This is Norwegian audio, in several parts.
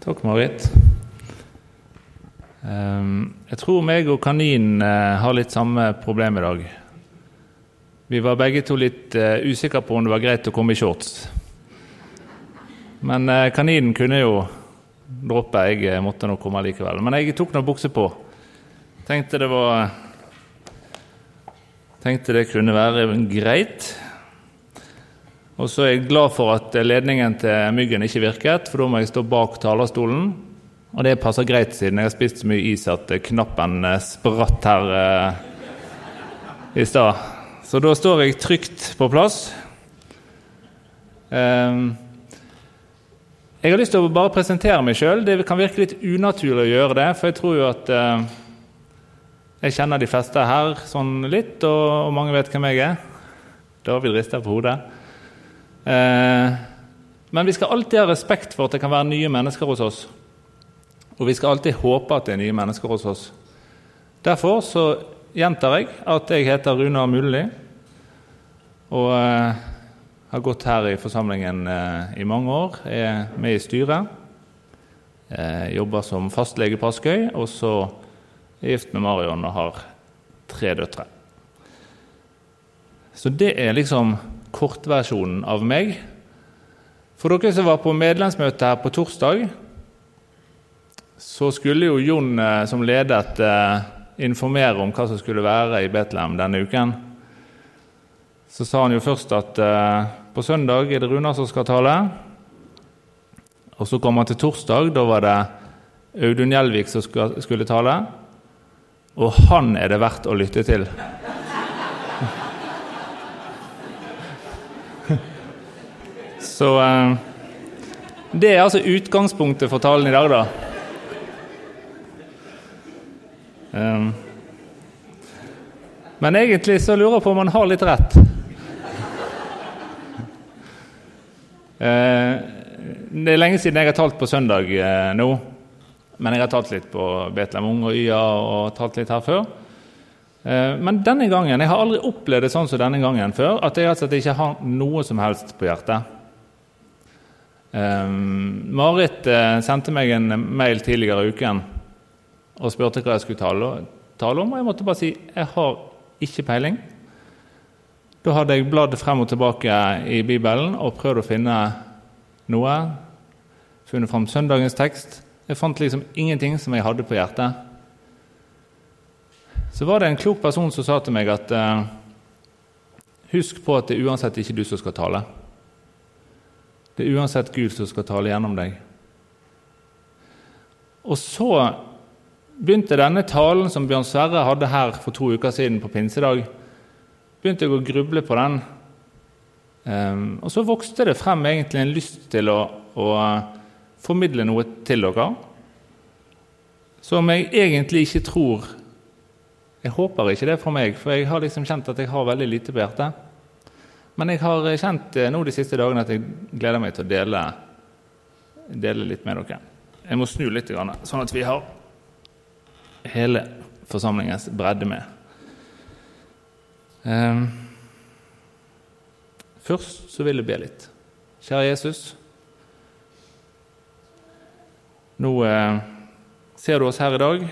Takk, Marit. Ehm, jeg tror meg og kaninen eh, har litt samme problem i dag. Vi var begge to litt eh, usikre på om det var greit å komme i shorts. Men eh, kaninen kunne jo droppe, jeg måtte nå komme likevel. Men jeg tok nå bukse på. Tenkte det var Tenkte det kunne være greit. Og så er jeg glad for at ledningen til Myggen ikke virket, for da må jeg stå bak talerstolen. Og det passer greit, siden jeg har spist så mye is at knappen eh, spratt her eh, i stad. Så da står jeg trygt på plass. Eh, jeg har lyst til å bare presentere meg sjøl. Det kan virke litt unaturlig å gjøre det, for jeg tror jo at eh, jeg kjenner de fleste her sånn litt, og, og mange vet hvem jeg er. David rister på hodet. Eh, men vi skal alltid ha respekt for at det kan være nye mennesker hos oss. Og vi skal alltid håpe at det er nye mennesker hos oss. Derfor så gjentar jeg at jeg heter Runar Mulli og eh, har gått her i forsamlingen eh, i mange år. Er med i styret. Eh, jobber som fastlege på Askøy, og så er gift med Marion og har tre døtre. Så det er liksom kortversjonen av meg. For dere som var på medlemsmøte her på torsdag, så skulle jo Jon eh, som ledet eh, informere om hva som skulle være i Betlehem denne uken. Så sa han jo først at eh, på søndag er det Runar som skal tale. Og så kom han til torsdag. Da var det Audun Gjelvik som skulle tale. Og han er det verdt å lytte til. Så eh, det er altså utgangspunktet for talen i dag, da. Um, men egentlig så lurer jeg på om han har litt rett. Uh, det er lenge siden jeg har talt på søndag uh, nå. Men jeg har talt litt på Betlehem Ung og YA og talt litt her før. Men denne gangen, jeg har aldri opplevd det sånn som denne gangen før, at jeg altså ikke har noe som helst på hjertet. Um, Marit uh, sendte meg en mail tidligere i uken og spurte hva jeg skulle tale, om. Og jeg måtte bare si jeg har ikke peiling. Da hadde jeg bladd frem og tilbake i Bibelen og prøvd å finne noe. Funnet fram søndagens tekst. Jeg fant liksom ingenting som jeg hadde på hjertet. Så var det en klok person som sa til meg at uh, husk på at det er uansett ikke du som skal tale. Det er uansett Gud som skal tale gjennom deg. Og så begynte denne talen som Bjørn Sverre hadde her for to uker siden på pinsedag, begynte jeg å gruble på den. Um, og så vokste det frem egentlig en lyst til å, å formidle noe til dere som jeg egentlig ikke tror Jeg håper ikke det for meg, for jeg har liksom kjent at jeg har veldig lite på hjertet. Men jeg har kjent eh, nå de siste dagene at jeg gleder meg til å dele, dele litt med dere. Jeg må snu litt, sånn at vi har hele forsamlingens bredde med. Um, først så vil jeg be litt. Kjære Jesus. Nå eh, ser du oss her i dag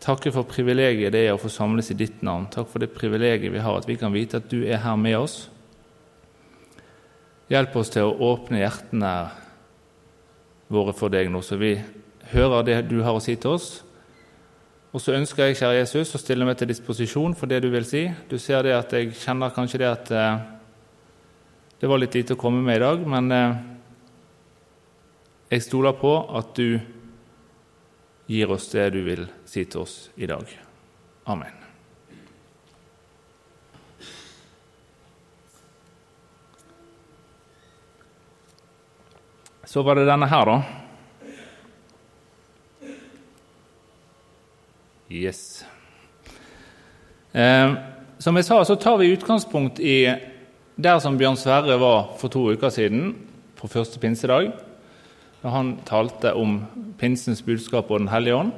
takke for privilegiet det er å få samles i ditt navn. Takk for det privilegiet vi har, at vi kan vite at du er her med oss. Hjelp oss til å åpne hjertene våre for deg nå, så vi hører det du har å si til oss. Og så ønsker jeg, kjære Jesus, å stille meg til disposisjon for det du vil si. Du ser det at jeg kjenner kanskje det at eh, det var litt lite å komme med i dag, men eh, jeg stoler på at du gir oss det du vil si til oss i dag. Amen. Så var det denne her, da. Yes. Eh, som jeg sa, så tar vi utgangspunkt i der som Bjørn Sverre var for to uker siden, på første pinsedag når han talte om pinsens budskap og Den hellige ånd.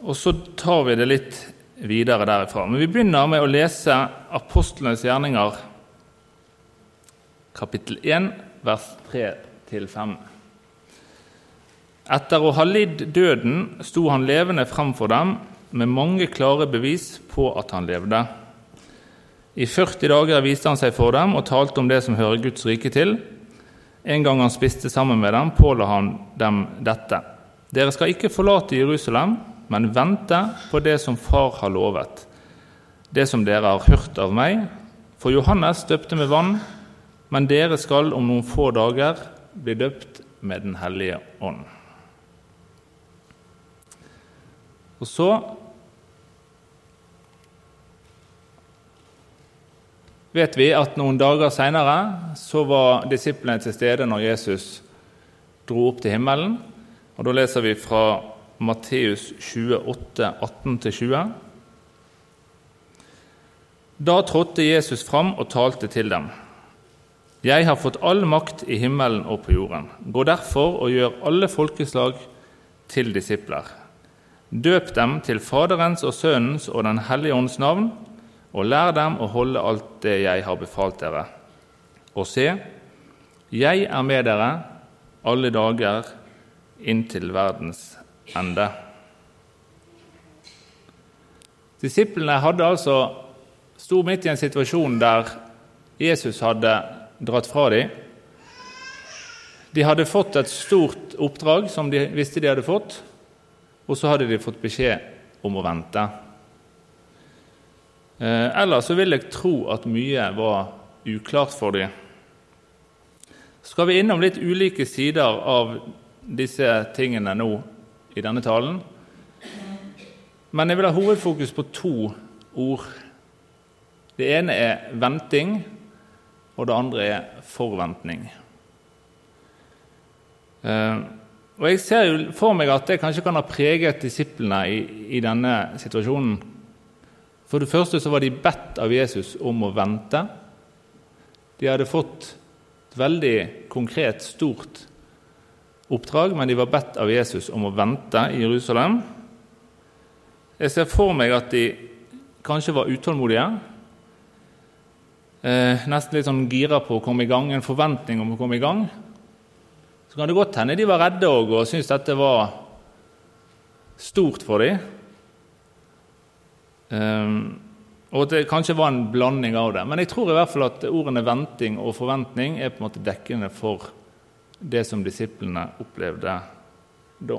Og så tar vi det litt videre derifra. Men vi begynner med å lese Apostlenes gjerninger, kapittel 1, vers 3-5. Etter å ha lidd døden sto han levende fremfor dem med mange klare bevis på at han levde. I 40 dager viste han seg for dem og talte om det som hører Guds rike til. En gang han spiste sammen med dem, påla han dem dette. Dere skal ikke forlate Jerusalem, men vente på det som Far har lovet, det som dere har hørt av meg. For Johannes døpte med vann, men dere skal om noen få dager bli døpt med Den hellige ånd. Og så vet vi at noen dager seinere så var disiplene til stede når Jesus dro opp til himmelen. Og Da leser vi fra Matteus 28, 18-20. Da trådte Jesus fram og talte til dem. Jeg har fått all makt i himmelen og på jorden. Gå derfor og gjør alle folkeslag til disipler. Døp dem til Faderens og Sønnens og Den hellige ånds navn, og lær dem å holde alt det jeg har befalt dere. Og se, jeg er med dere alle dager inntil verdens ende. Disiplene hadde altså sto midt i en situasjon der Jesus hadde dratt fra dem. De hadde fått et stort oppdrag som de visste de hadde fått, og så hadde de fått beskjed om å vente. Eh, ellers så vil jeg tro at mye var uklart for dem. Så skal vi innom litt ulike sider av disse tingene nå i denne talen. Men jeg vil ha hovedfokus på to ord. Det ene er venting, og det andre er forventning. Eh, og Jeg ser jo for meg at det kanskje kan ha preget disiplene i, i denne situasjonen. For det første så var de bedt av Jesus om å vente. De hadde fått et veldig konkret, stort oppdrag, men de var bedt av Jesus om å vente i Jerusalem. Jeg ser for meg at de kanskje var utålmodige, eh, nesten litt sånn gira på å komme i gang, en forventning om å komme i gang. Så kan det godt hende de var redde òg og syntes dette var stort for dem. Um, og at det kanskje var en blanding av det. Men jeg tror i hvert fall at ordene venting og forventning er på en måte dekkende for det som disiplene opplevde da.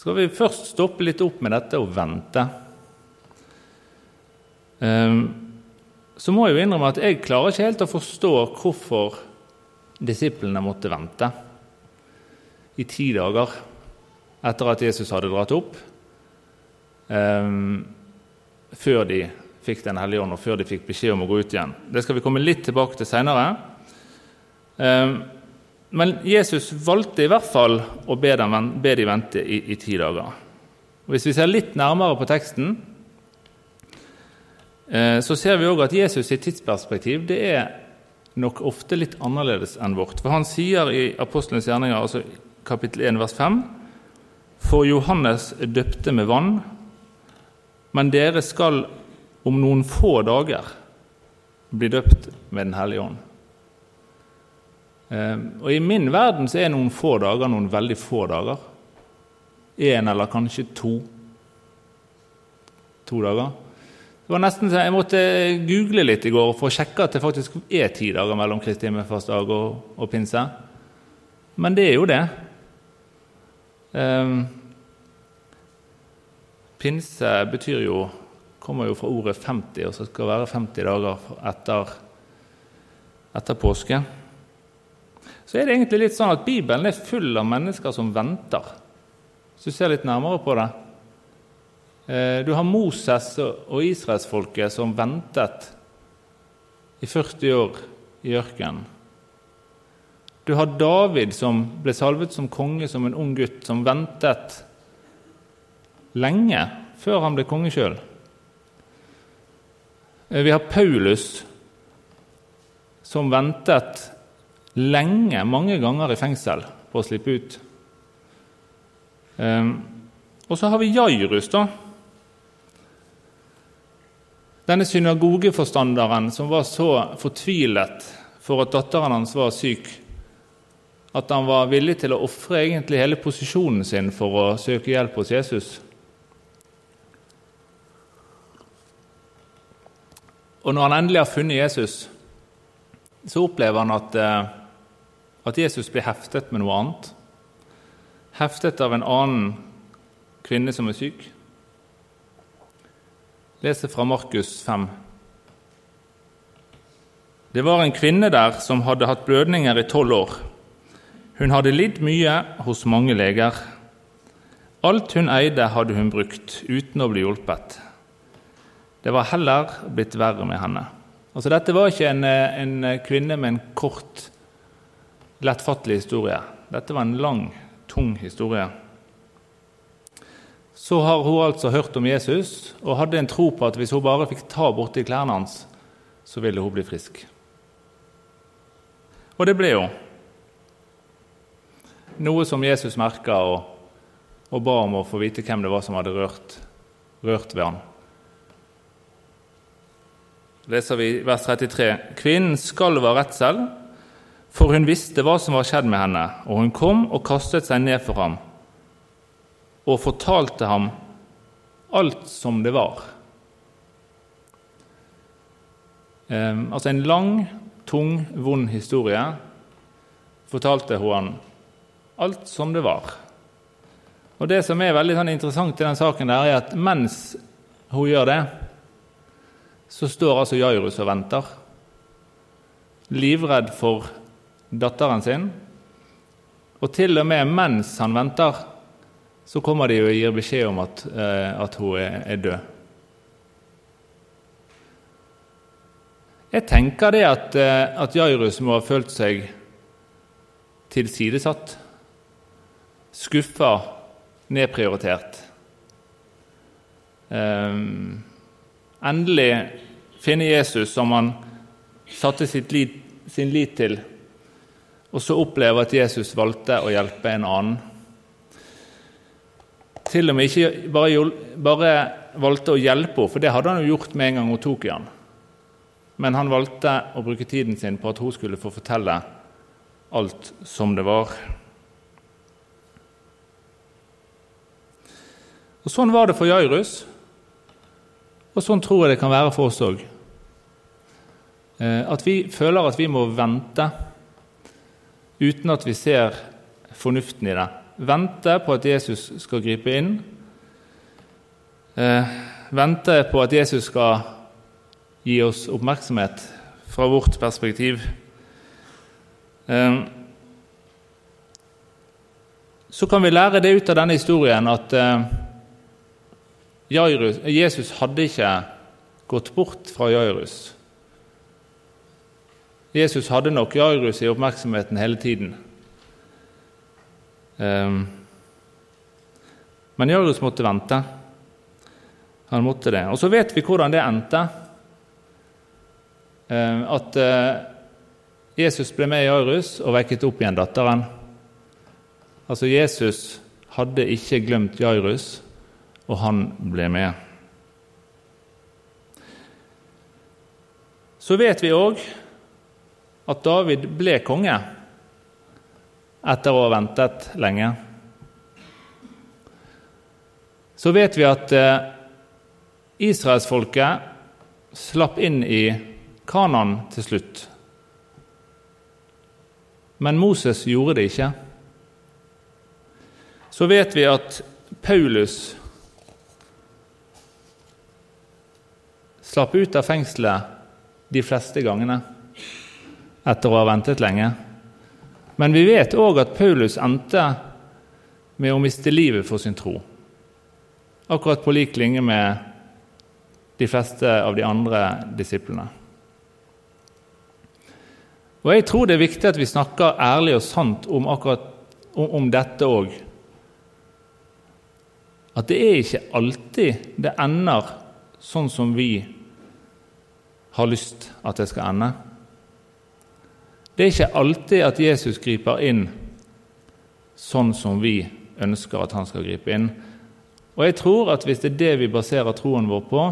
Skal vi først stoppe litt opp med dette og vente? Um, så må jeg jo innrømme at jeg klarer ikke helt å forstå hvorfor disiplene måtte vente i ti dager etter at Jesus hadde dratt opp, um, før de fikk Den hellige ånd, og før de fikk beskjed om å gå ut igjen. Det skal vi komme litt tilbake til seinere. Um, men Jesus valgte i hvert fall å be, dem, be de vente i, i, ti dager. Og Hvis vi ser litt nærmere på teksten, eh, så ser vi òg at Jesus' sitt tidsperspektiv det er nok ofte litt annerledes enn vårt. For Han sier i Apostlenes gjerninger, altså kapittel 1, vers 5.: For Johannes døpte med vann, men dere skal om noen få dager bli døpt med Den hellige ånd. Ehm, og I min verden så er noen få dager noen veldig få dager. Én eller kanskje to. To dager. Det var nesten, Jeg måtte google litt i går for å sjekke at det faktisk er ti dager mellom Kristi himmelfartsdag og, og pinse. Men det er jo det. Um, pinse betyr jo kommer jo fra ordet 50, og så skal det være 50 dager etter, etter påske. Så er det egentlig litt sånn at Bibelen er full av mennesker som venter. Hvis du ser litt nærmere på det. Eh, du har Moses og israelsfolket som ventet i 40 år i ørkenen. Du har David som ble salvet som konge som en ung gutt, som ventet lenge før han ble konge sjøl. Eh, vi har Paulus som ventet lenge, mange ganger i fengsel, på å slippe ut. Um, og så har vi Jairus, da. Denne synagogeforstanderen som var så fortvilet for at datteren hans var syk, at han var villig til å ofre hele posisjonen sin for å søke hjelp hos Jesus. Og når han endelig har funnet Jesus, så opplever han at, eh, at Jesus blir heftet med noe annet. Heftet av en annen kvinne som er syk. leser fra Markus 5. Det var en kvinne der som hadde hatt blødninger i tolv år. Hun hadde lidd mye hos mange leger. Alt hun eide, hadde hun brukt uten å bli hjulpet. Det var heller blitt verre med henne. Altså, dette var ikke en, en kvinne med en kort, lettfattelig historie. Dette var en lang, tung historie. Så har hun altså hørt om Jesus og hadde en tro på at hvis hun bare fikk ta borti klærne hans, så ville hun bli frisk. Og det ble hun. Noe som Jesus merka og, og, ba om å få vite hvem det var som hadde rørt, rørt ved han. Leser vi vers 33.: Kvinnen skalv av redsel, for hun visste hva som var skjedd med henne, og hun kom og kastet seg ned for ham og fortalte ham alt som det var. Eh, altså en lang tung, vond historie, fortalte hun han alt som det var. Og Det som er veldig sånn interessant i den saken, der, er at mens hun gjør det, så står altså Jairus og venter. Livredd for datteren sin. Og til og med mens han venter, så kommer de og gir beskjed om at, eh, at hun er, er død. Jeg tenker det at, eh, at Jairus må ha følt seg tilsidesatt, skuffa, nedprioritert. Um, endelig finne Jesus som han satte lit, sin lit til, og så oppleve at Jesus valgte å hjelpe en annen. Til og med ikke bare, bare valgte å hjelpe henne, for det hadde han jo gjort med en gang hun tok i han men han valgte å bruke tiden sin på at hun skulle få fortelle alt som det var. Og Sånn var det for Jairus, og sånn tror jeg det kan være for oss òg. Eh, at vi føler at vi må vente uten at vi ser fornuften i det. Vente på at Jesus skal gripe inn. Eh, vente på at Jesus skal gi oss oppmerksomhet fra vårt perspektiv. Ehm, så kan vi lære det ut av denne historien at eh, Jesus hadde ikke gått bort fra Jairus. Jesus hadde nok Jairus i oppmerksomheten hele tiden. Ehm, men Jairus måtte vente. Han måtte det. Og så vet vi hvordan det endte. Eh, at eh, Jesus ble med Jairus og vekket opp igjen datteren. Altså, Jesus hadde ikke glemt Jairus, og han ble med. Så vet vi òg at David ble konge etter å ha ventet lenge. Så vet vi at eh, israelsfolket slapp inn i Kanan til slutt. Men Moses gjorde det ikke. Så vet vi at Paulus slapp ut av fengselet de fleste gangene etter å ha ventet lenge. Men vi vet òg at Paulus endte med å miste livet for sin tro. Akkurat på lik linje med de fleste av de andre disiplene. Og Jeg tror det er viktig at vi snakker ærlig og sant om, akkurat, om, dette òg. At det er ikke alltid det ender sånn som vi har lyst at det skal ende. Det er ikke alltid at Jesus griper inn sånn som vi ønsker at han skal gripe inn. Og jeg tror at hvis det er det vi baserer troen vår på,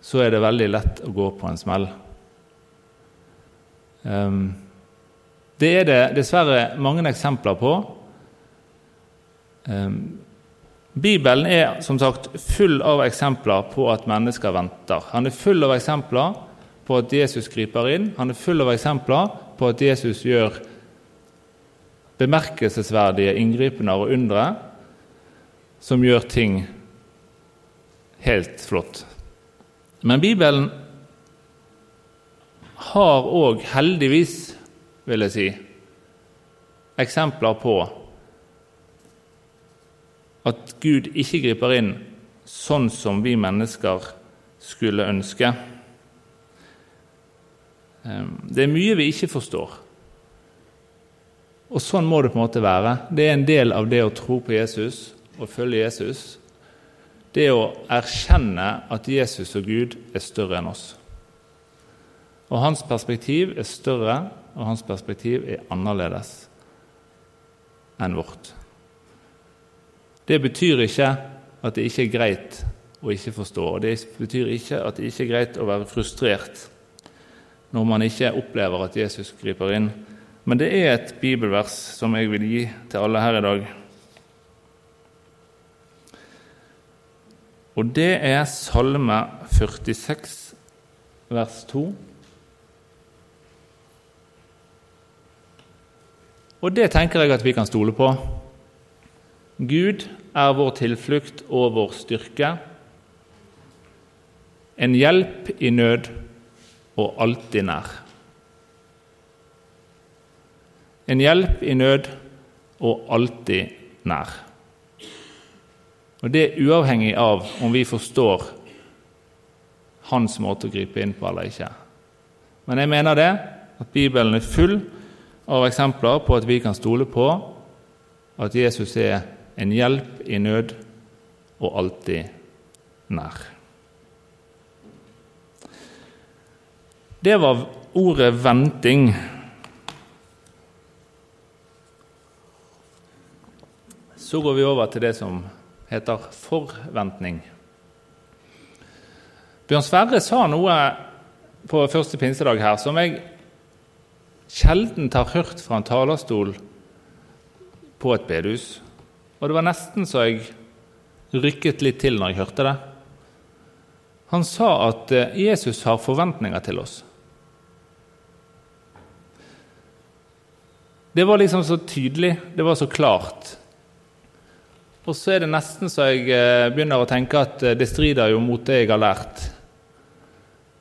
så er det veldig lett å gå på en smell. Um, det er det dessverre mange eksempler på. Bibelen er som sagt full av eksempler på at mennesker venter. Han er full av eksempler på at Jesus griper inn. Han er full av eksempler på at Jesus gjør bemerkelsesverdige inngripener og undre som gjør ting helt flott. Men Bibelen har òg, heldigvis, vil jeg si, eksempler på at Gud ikke griper inn sånn som vi mennesker skulle ønske. Ehm, det er mye vi ikke forstår. Og sånn må det på en måte være. Det er en del av det å tro på Jesus og følge Jesus. Det å erkjenne at Jesus og Gud er større enn oss. Og hans perspektiv er større, og hans perspektiv er annerledes enn vårt. Det betyr ikke at det ikke er greit å ikke forstå, og det betyr ikke at det ikke er greit å være frustrert når man ikke opplever at Jesus griper inn. Men det er et bibelvers som jeg vil gi til alle her i dag. Og det er Salme 46, vers 2. Og det tenker jeg at vi kan stole på. Gud er vår tilflukt og vår styrke, en hjelp i nød og alltid nær. En hjelp i nød og alltid nær. Og Det er uavhengig av om vi forstår hans måte å gripe inn på eller ikke. Men jeg mener det, at Bibelen er full av eksempler på at vi kan stole på at Jesus er en hjelp i nød og alltid nær. Det var ordet 'venting'. Så går vi over til det som heter forventning. Bjørn Sverre sa noe på første pinsedag her som jeg sjelden har hørt fra en talerstol på et bedehus. Og det var nesten så jeg rykket litt til når jeg hørte det. Han sa at eh, Jesus har forventninger til oss. Det var liksom så tydelig, det var så klart. Og så er det nesten så jeg eh, begynner å tenke at eh, det strider jo mot det jeg har lært.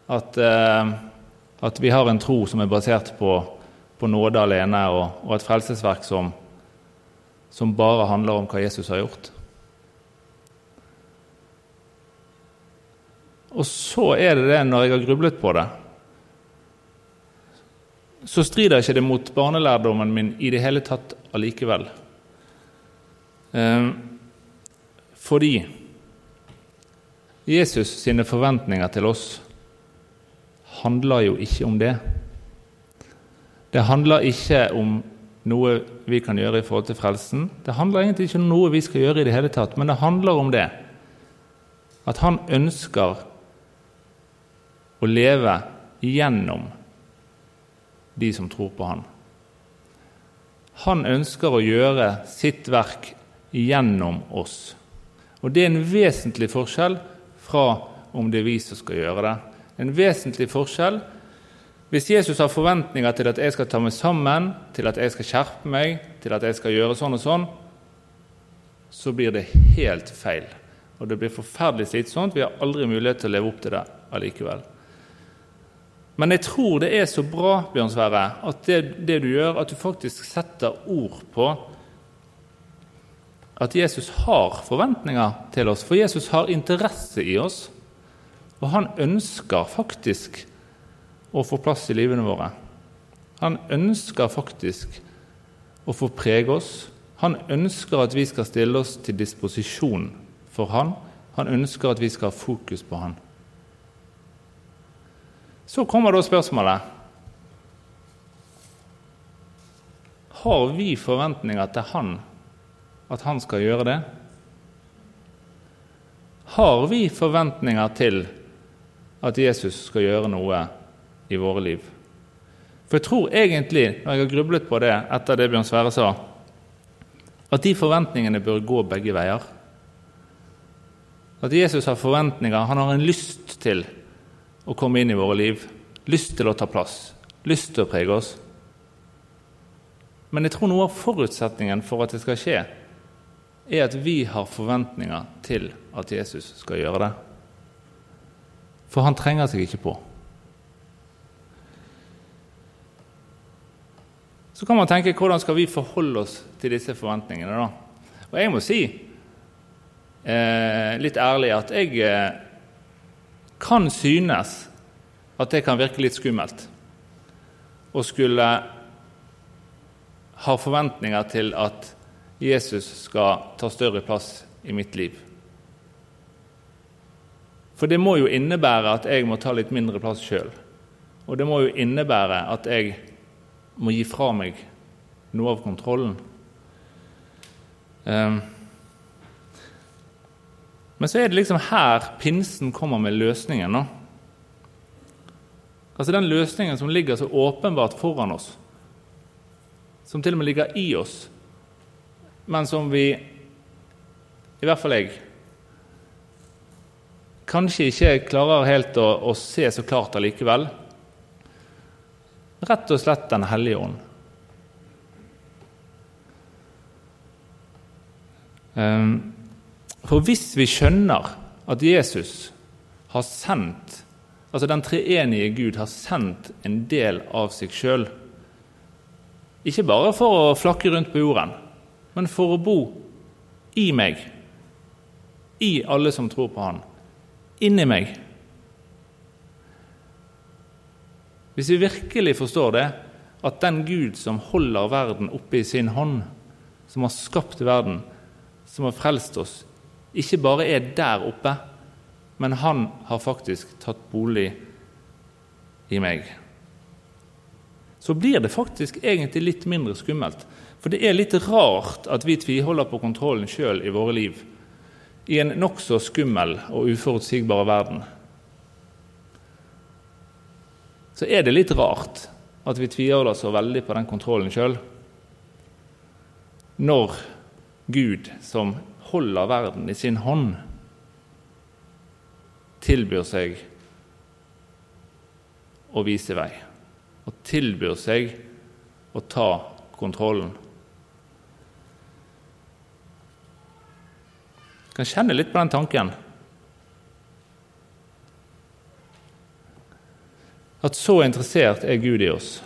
At, at vi har en tro som er basert på, på nåde alene, og, og et frelsesverk som, som bare handler om hva Jesus har gjort. Og så er det det, når jeg har grublet på det, så strider ikke det mot barnelærdommen min i det hele tatt allikevel. Eh, fordi Jesus sine forventninger til oss handler jo ikke om det. Det handler ikke om noe vi kan gjøre i forhold til frelsen. Det handler egentlig ikke om noe vi skal gjøre i det hele tatt, men det handler om det at han ønsker å leve gjennom de som tror på Han. Han ønsker å gjøre sitt verk gjennom oss. Og Det er en vesentlig forskjell fra om det er vi som skal gjøre det. En vesentlig forskjell hvis Jesus har forventninger til at jeg skal ta meg sammen, til at jeg skal skjerpe meg, til at jeg skal gjøre sånn og sånn, så blir det helt feil. Og det blir forferdelig slitsomt. Vi har aldri mulighet til å leve opp til det allikevel. Men jeg tror det er så bra Bjørn Sverre, at det, det, du gjør, at du faktisk setter ord på at Jesus har forventninger til oss. For Jesus har interesse i oss, og han ønsker faktisk å få plass i livene våre. Han ønsker faktisk å få prege oss. Han ønsker at vi skal stille oss til disposisjon for han. Han ønsker at vi skal ha fokus på han. Så kommer da spørsmålet Har vi forventninger til han, at han skal gjøre det? Har vi forventninger til at Jesus skal gjøre noe i våre liv. For jeg tror egentlig, når jeg har grublet på det etter det Bjørn Sverre sa, at de forventningene bør gå begge veier. At Jesus har forventninger, han har en lyst til å komme inn i våre liv. Lyst til å ta plass, lyst til å prege oss. Men jeg tror noe av forutsetningen for at det skal skje, er at vi har forventninger til at Jesus skal gjøre det. For han trenger seg ikke på. Så kan man tenke hvordan skal vi forholde oss til disse forventningene. da? Og jeg må si eh, litt ærlig at jeg eh, kan synes at det kan virke litt skummelt å skulle ha forventninger til at Jesus skal ta større plass i mitt liv. For det må jo innebære at jeg må ta litt mindre plass sjøl. Og det må jo innebære at jeg må gi fra meg noe av kontrollen. Um, men så er det liksom her pinsen kommer med løsningen. nå. Altså Den løsningen som ligger så åpenbart foran oss, som til og med ligger i oss, men som vi, i hvert fall jeg, kanskje ikke klarer helt å, å se så klart allikevel. Rett og slett Den hellige ånd. Ehm, for hvis vi skjønner at Jesus har sendt Altså den treenige Gud har sendt en del av seg sjøl, ikke bare for å flakke rundt på jorden, men for å bo i meg, i alle som tror på Han, inni meg Hvis vi virkelig forstår det, at den Gud som holder verden oppe i sin hånd, som har skapt verden, som har frelst oss, ikke bare er der oppe, men han har faktisk tatt bolig i meg. Så blir det faktisk egentlig litt mindre skummelt. For det er litt rart at vi tviholder på kontrollen sjøl i våre liv, i en nokså skummel og uforutsigbar verden så er det litt rart at vi tviholder så veldig på den kontrollen sjøl. Når Gud, som holder verden i sin hånd, tilbyr seg å vise vei og tilbyr seg å ta kontrollen. Jeg kan kjenne litt på den tanken. At så interessert er Gud i oss.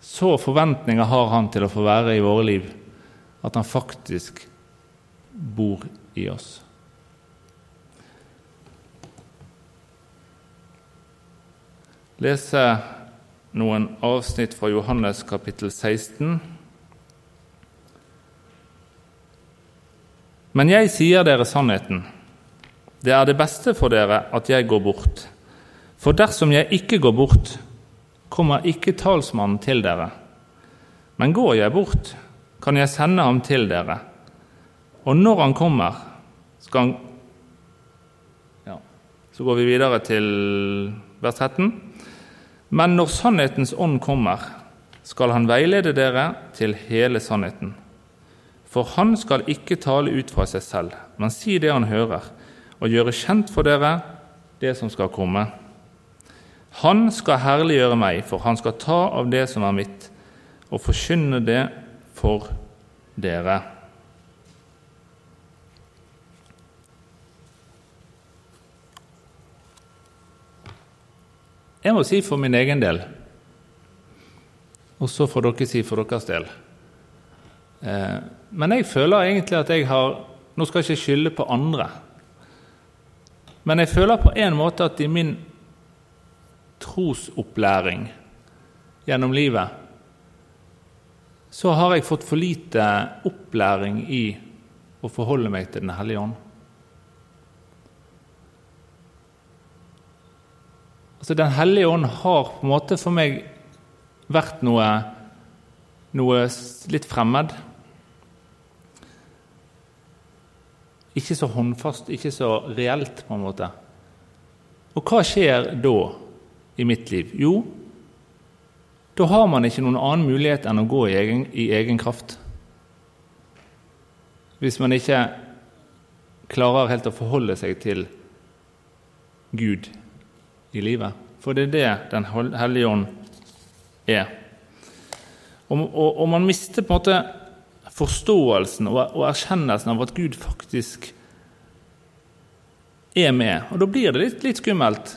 Så forventninger har han til å få være i våre liv at han faktisk bor i oss. Lese noen avsnitt fra Johannes kapittel 16. Men jeg sier dere sannheten. Det er det beste for dere at jeg går bort. For dersom jeg ikke går bort, kommer ikke talsmannen til dere. Men går jeg bort, kan jeg sende ham til dere. Og når han kommer, skal han ja, Så går vi videre til vers 13. Men når sannhetens ånd kommer, skal han veilede dere til hele sannheten. For han skal ikke tale ut fra seg selv, men si det han hører, og gjøre kjent for dere det som skal komme. Han skal herliggjøre meg, for han skal ta av det som er mitt, og forkynne det for dere. Jeg må si for min egen del, og så får dere si for deres del. Eh, men jeg føler egentlig at jeg har Nå skal jeg ikke skylde på andre, men jeg føler på en måte at i min trosopplæring gjennom livet, så har jeg fått for lite opplæring i å forholde meg til Den hellige ånd. Altså, Den hellige ånd har på en måte for meg vært noe, noe litt fremmed. Ikke så håndfast, ikke så reelt, på en måte. Og hva skjer da i mitt liv? Jo, da har man ikke noen annen mulighet enn å gå i egen, i egen kraft. Hvis man ikke klarer helt å forholde seg til Gud i livet. For det er det Den hellige ånd er. Og, og, og, man mister på en måte forståelsen og, og erkjennelsen av at Gud faktisk er med. Og da blir det litt, litt skummelt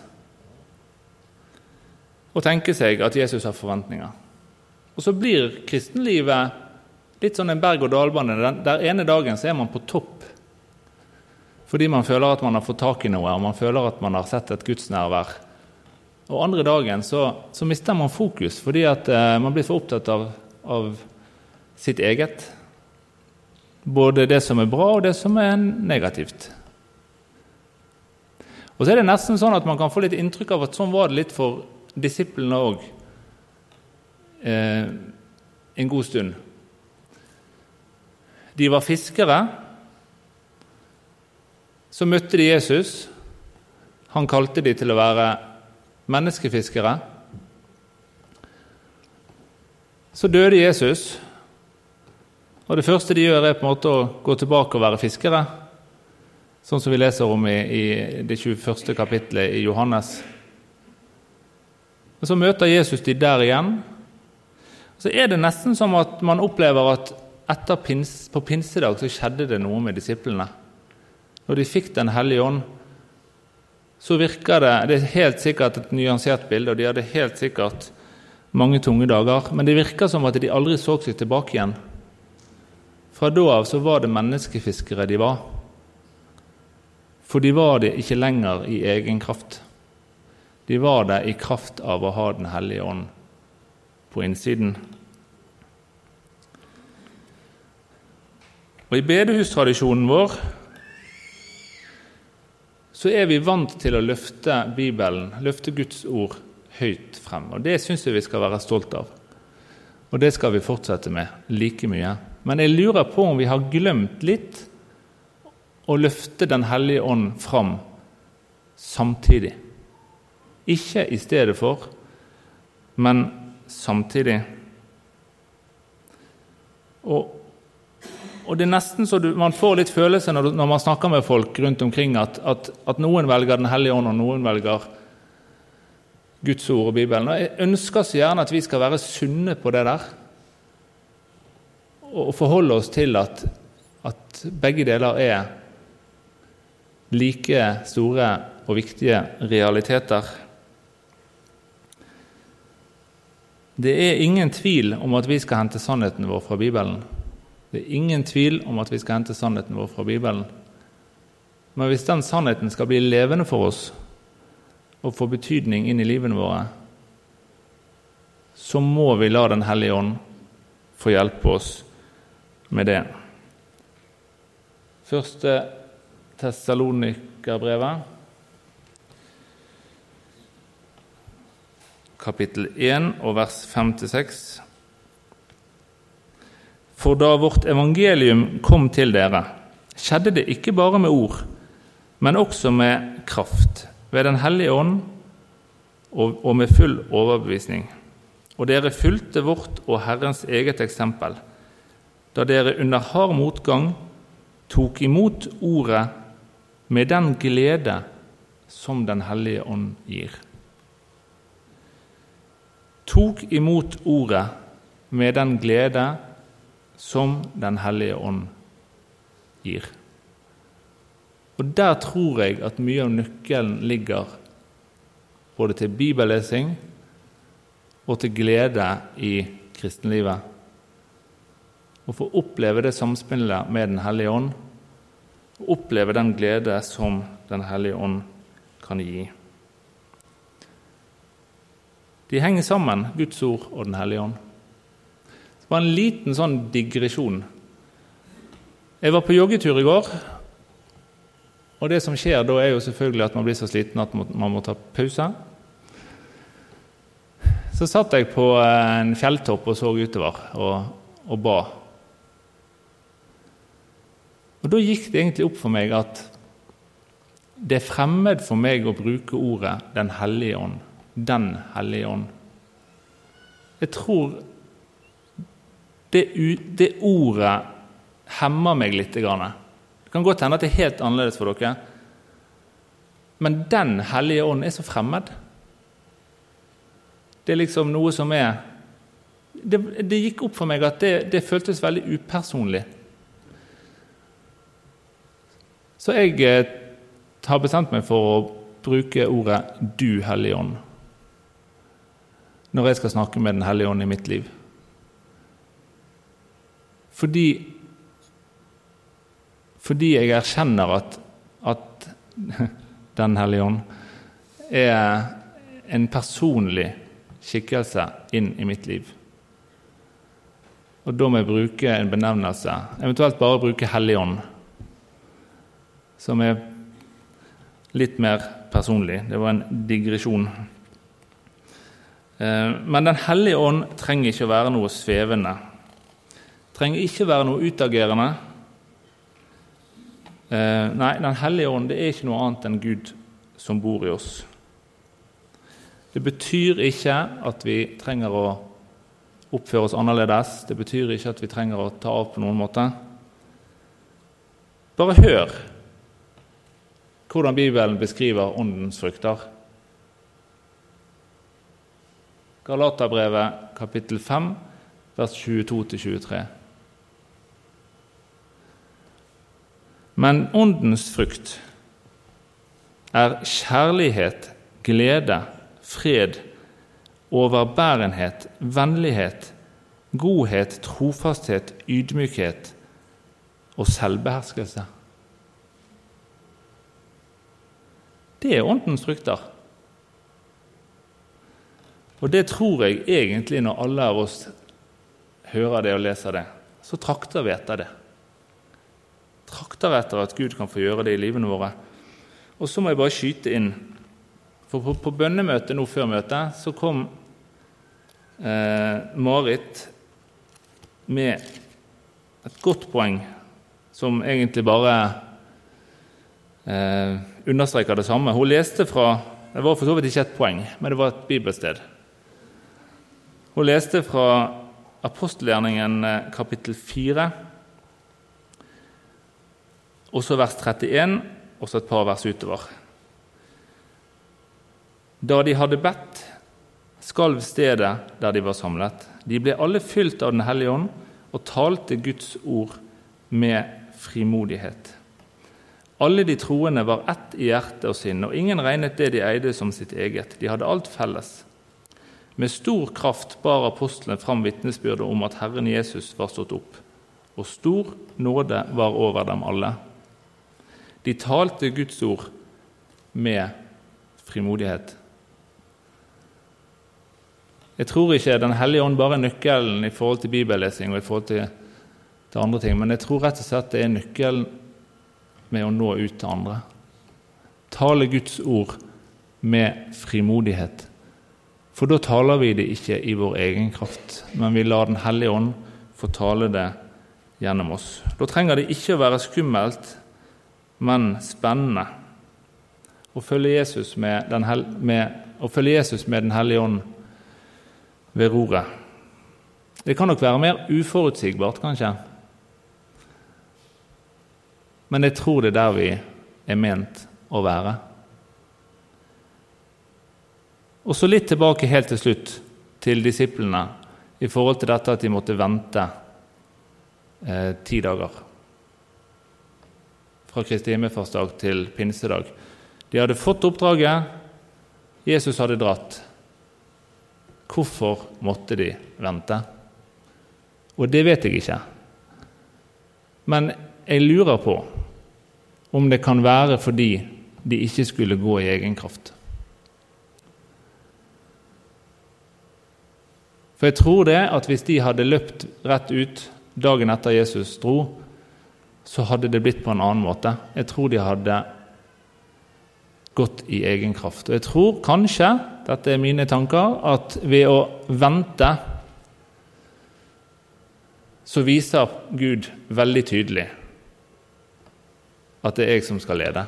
å tenke seg at Jesus har forventninger. Og så blir kristenlivet litt sånn en berg-og-dal-bane. Der ene dagen så er man på topp fordi man føler at man har fått tak i noe, og man føler at man har sett et gudsnærvær. Og andre dagen så, så mister man fokus fordi at eh, man blir for opptatt av, av sitt eget. Både det som er bra, og det som er negativt. Og så er det nesten sånn at man kan få litt inntrykk av at sånn var det litt for disiplene òg eh, en god stund. De var fiskere. Så møtte de Jesus. Han kalte de til å være menneskefiskere. Så døde Jesus, og det første de gjør, er på en måte å gå tilbake og være fiskere. Sånn som vi leser om i, i det 21. kapittelet i Johannes. Og Så møter Jesus de der igjen. Så er det nesten som at man opplever at pins, på pinsedag så skjedde det noe med disiplene. Når de fikk Den hellige ånd, så virker det Det er helt sikkert et nyansert bilde, og de hadde helt sikkert mange tunge dager, men det virker som at de aldri så seg tilbake igjen. Fra da av så var det menneskefiskere de var. For de var det ikke lenger i egen kraft. De var det i kraft av å ha Den hellige ånd på innsiden. Og I bedehustradisjonen vår så er vi vant til å løfte Bibelen, løfte Guds ord, høyt frem. Og Det syns jeg vi skal være stolt av. Og det skal vi fortsette med like mye. Men jeg lurer på om vi har glemt litt å løfte Den hellige ånd fram samtidig. Ikke i stedet for, men samtidig. Og og det er nesten så du, Man får litt følelse når, når, man snakker med folk rundt omkring, at, at, at noen velger Den hellige ånd, og noen velger Guds ord og Bibelen. Og Jeg ønsker så gjerne at vi skal være sunne på det der. Og forholde oss til at, at begge deler er like store og viktige realiteter. Det er ingen tvil om at vi skal hente sannheten vår fra Bibelen. Det er ingen tvil om at vi skal hente sannheten vår fra Bibelen. Men hvis den sannheten skal bli levende for oss og få betydning inn i livene våre, så må vi la Den hellige ånd få hjelpe oss med det. Første Tessalonikerbrevet, kapittel 1 og vers 5-6. For da vårt evangelium kom til dere, skjedde det ikke bare med ord, men også med kraft, ved Den hellige ånd og med full overbevisning. Og dere fulgte vårt og Herrens eget eksempel, da dere under hard motgang tok imot ordet med den glede som Den hellige ånd gir. Tok imot ordet med den glede som Den hellige ånd gir. Og Der tror jeg at mye av nøkkelen ligger både til bibellesing og til glede i kristenlivet. Å få oppleve det samspillet med Den hellige ånd, og oppleve den glede som Den hellige ånd kan gi. De henger sammen, Guds ord og Den hellige ånd. Det var en liten sånn digresjon. Jeg var på joggetur i går, og det som skjer da, er jo selvfølgelig at man blir så sliten at man må ta pause. Så satt jeg på en fjelltopp og så utover og, og ba. Og Da gikk det egentlig opp for meg at det er fremmed for meg å bruke ordet Den hellige ånd. Den hellige ånd. Jeg tror det, det ordet hemmer meg litt. Det kan godt hende at det er helt annerledes for dere. Men Den hellige ånd er så fremmed. Det er liksom noe som er Det, det gikk opp for meg at det, det føltes veldig upersonlig. Så jeg eh, har bestemt meg for å bruke ordet 'du, Hellige Ånd' når jeg skal snakke med Den hellige ånd i mitt liv. Fordi, fordi jeg erkjenner at, at Den hellige ånd er en personlig skikkelse inn i mitt liv. Og da må jeg bruke en benevnelse, eventuelt bare bruke Hellig ånd, som er litt mer personlig. Det var en digresjon. Eh, men Den hellige ånd trenger ikke å være noe svevende. Trenger ikke være noe utagerende. Eh, nei, Den hellige ånd det er ikke noe annet enn Gud som bor i oss. Det betyr ikke at vi trenger å oppføre oss annerledes. Det betyr ikke at vi trenger å ta av på noen måte. Bare hør hvordan Bibelen beskriver åndens frukter. Galaterbrevet kapittel 5, vers 22-23. Men åndens frukt er kjærlighet, glede, fred, overbærenhet, vennlighet, godhet, trofasthet, ydmykhet og selvbeherskelse. Det er åndens frukter. Og det tror jeg egentlig, når alle av oss hører det og leser det, så trakter vi etter det. Trakter etter at Gud kan få gjøre det i livene våre. Og så må jeg bare skyte inn For på, på bønnemøtet nå før møtet så kom eh, Marit med et godt poeng som egentlig bare eh, understreker det samme. Hun leste fra Det var for så vidt ikke et poeng, men det var et bibelsted. Hun leste fra apostelgjerningen eh, kapittel 4, og så vers 31 og så et par vers utover. Da de hadde bedt, skalv stedet der de var samlet. De ble alle fylt av Den hellige ånd og talte Guds ord med frimodighet. Alle de troende var ett i hjerte og sinn, og ingen regnet det de eide, som sitt eget. De hadde alt felles. Med stor kraft bar apostlene fram vitnesbyrdet om at Herren Jesus var stått opp, og stor nåde var over dem alle. De talte Guds ord med frimodighet. Jeg tror ikke Den hellige ånd bare er nøkkelen i forhold til bibellesing og i forhold til, til andre ting, men jeg tror rett og slett det er nøkkelen med å nå ut til andre. Tale Guds ord med frimodighet. For da taler vi det ikke i vår egen kraft, men vi lar Den hellige ånd få tale det gjennom oss. Da trenger det ikke å være skummelt men spennende å følge Jesus med Den, med, Jesus med den hellige ånd ved roret. Det kan nok være mer uforutsigbart, kanskje. Men jeg tror det er der vi er ment å være. Og så litt tilbake helt til slutt til disiplene i forhold til dette at de måtte vente eh, ti dager fra Kristi himmelfartsdag til pinsedag. De hadde fått oppdraget, Jesus hadde dratt. Hvorfor måtte de vente? Og det vet jeg ikke. Men jeg lurer på om det kan være fordi de ikke skulle gå i egen kraft. For jeg tror det at hvis de hadde løpt rett ut dagen etter Jesus dro, så hadde det blitt på en annen måte. Jeg tror de hadde gått i egen kraft. Og jeg tror kanskje, dette er mine tanker, at ved å vente så viser Gud veldig tydelig at det er jeg som skal lede.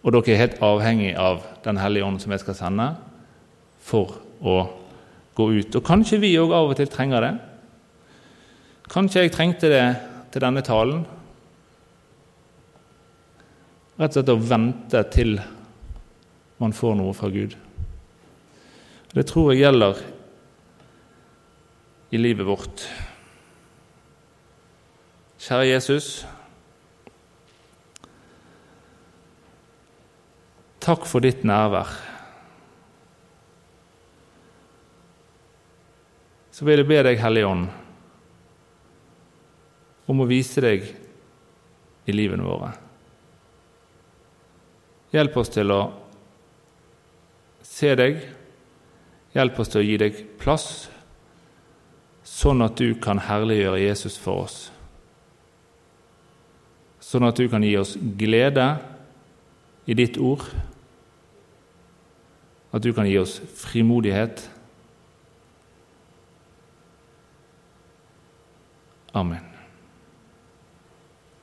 Og dere er helt avhengig av Den hellige ånd som jeg skal sende, for å gå ut. Og kanskje vi òg av og til trenger det. Kanskje jeg trengte det til denne talen. Rett og slett å vente til man får noe fra Gud. Det tror jeg gjelder i livet vårt. Kjære Jesus. Takk for ditt nærvær. Så vil jeg be deg, Hellige Ånd, om å vise deg i livene våre. Hjelp oss til å se deg. Hjelp oss til å gi deg plass, sånn at du kan herliggjøre Jesus for oss. Sånn at du kan gi oss glede i ditt ord. At du kan gi oss frimodighet. Amen.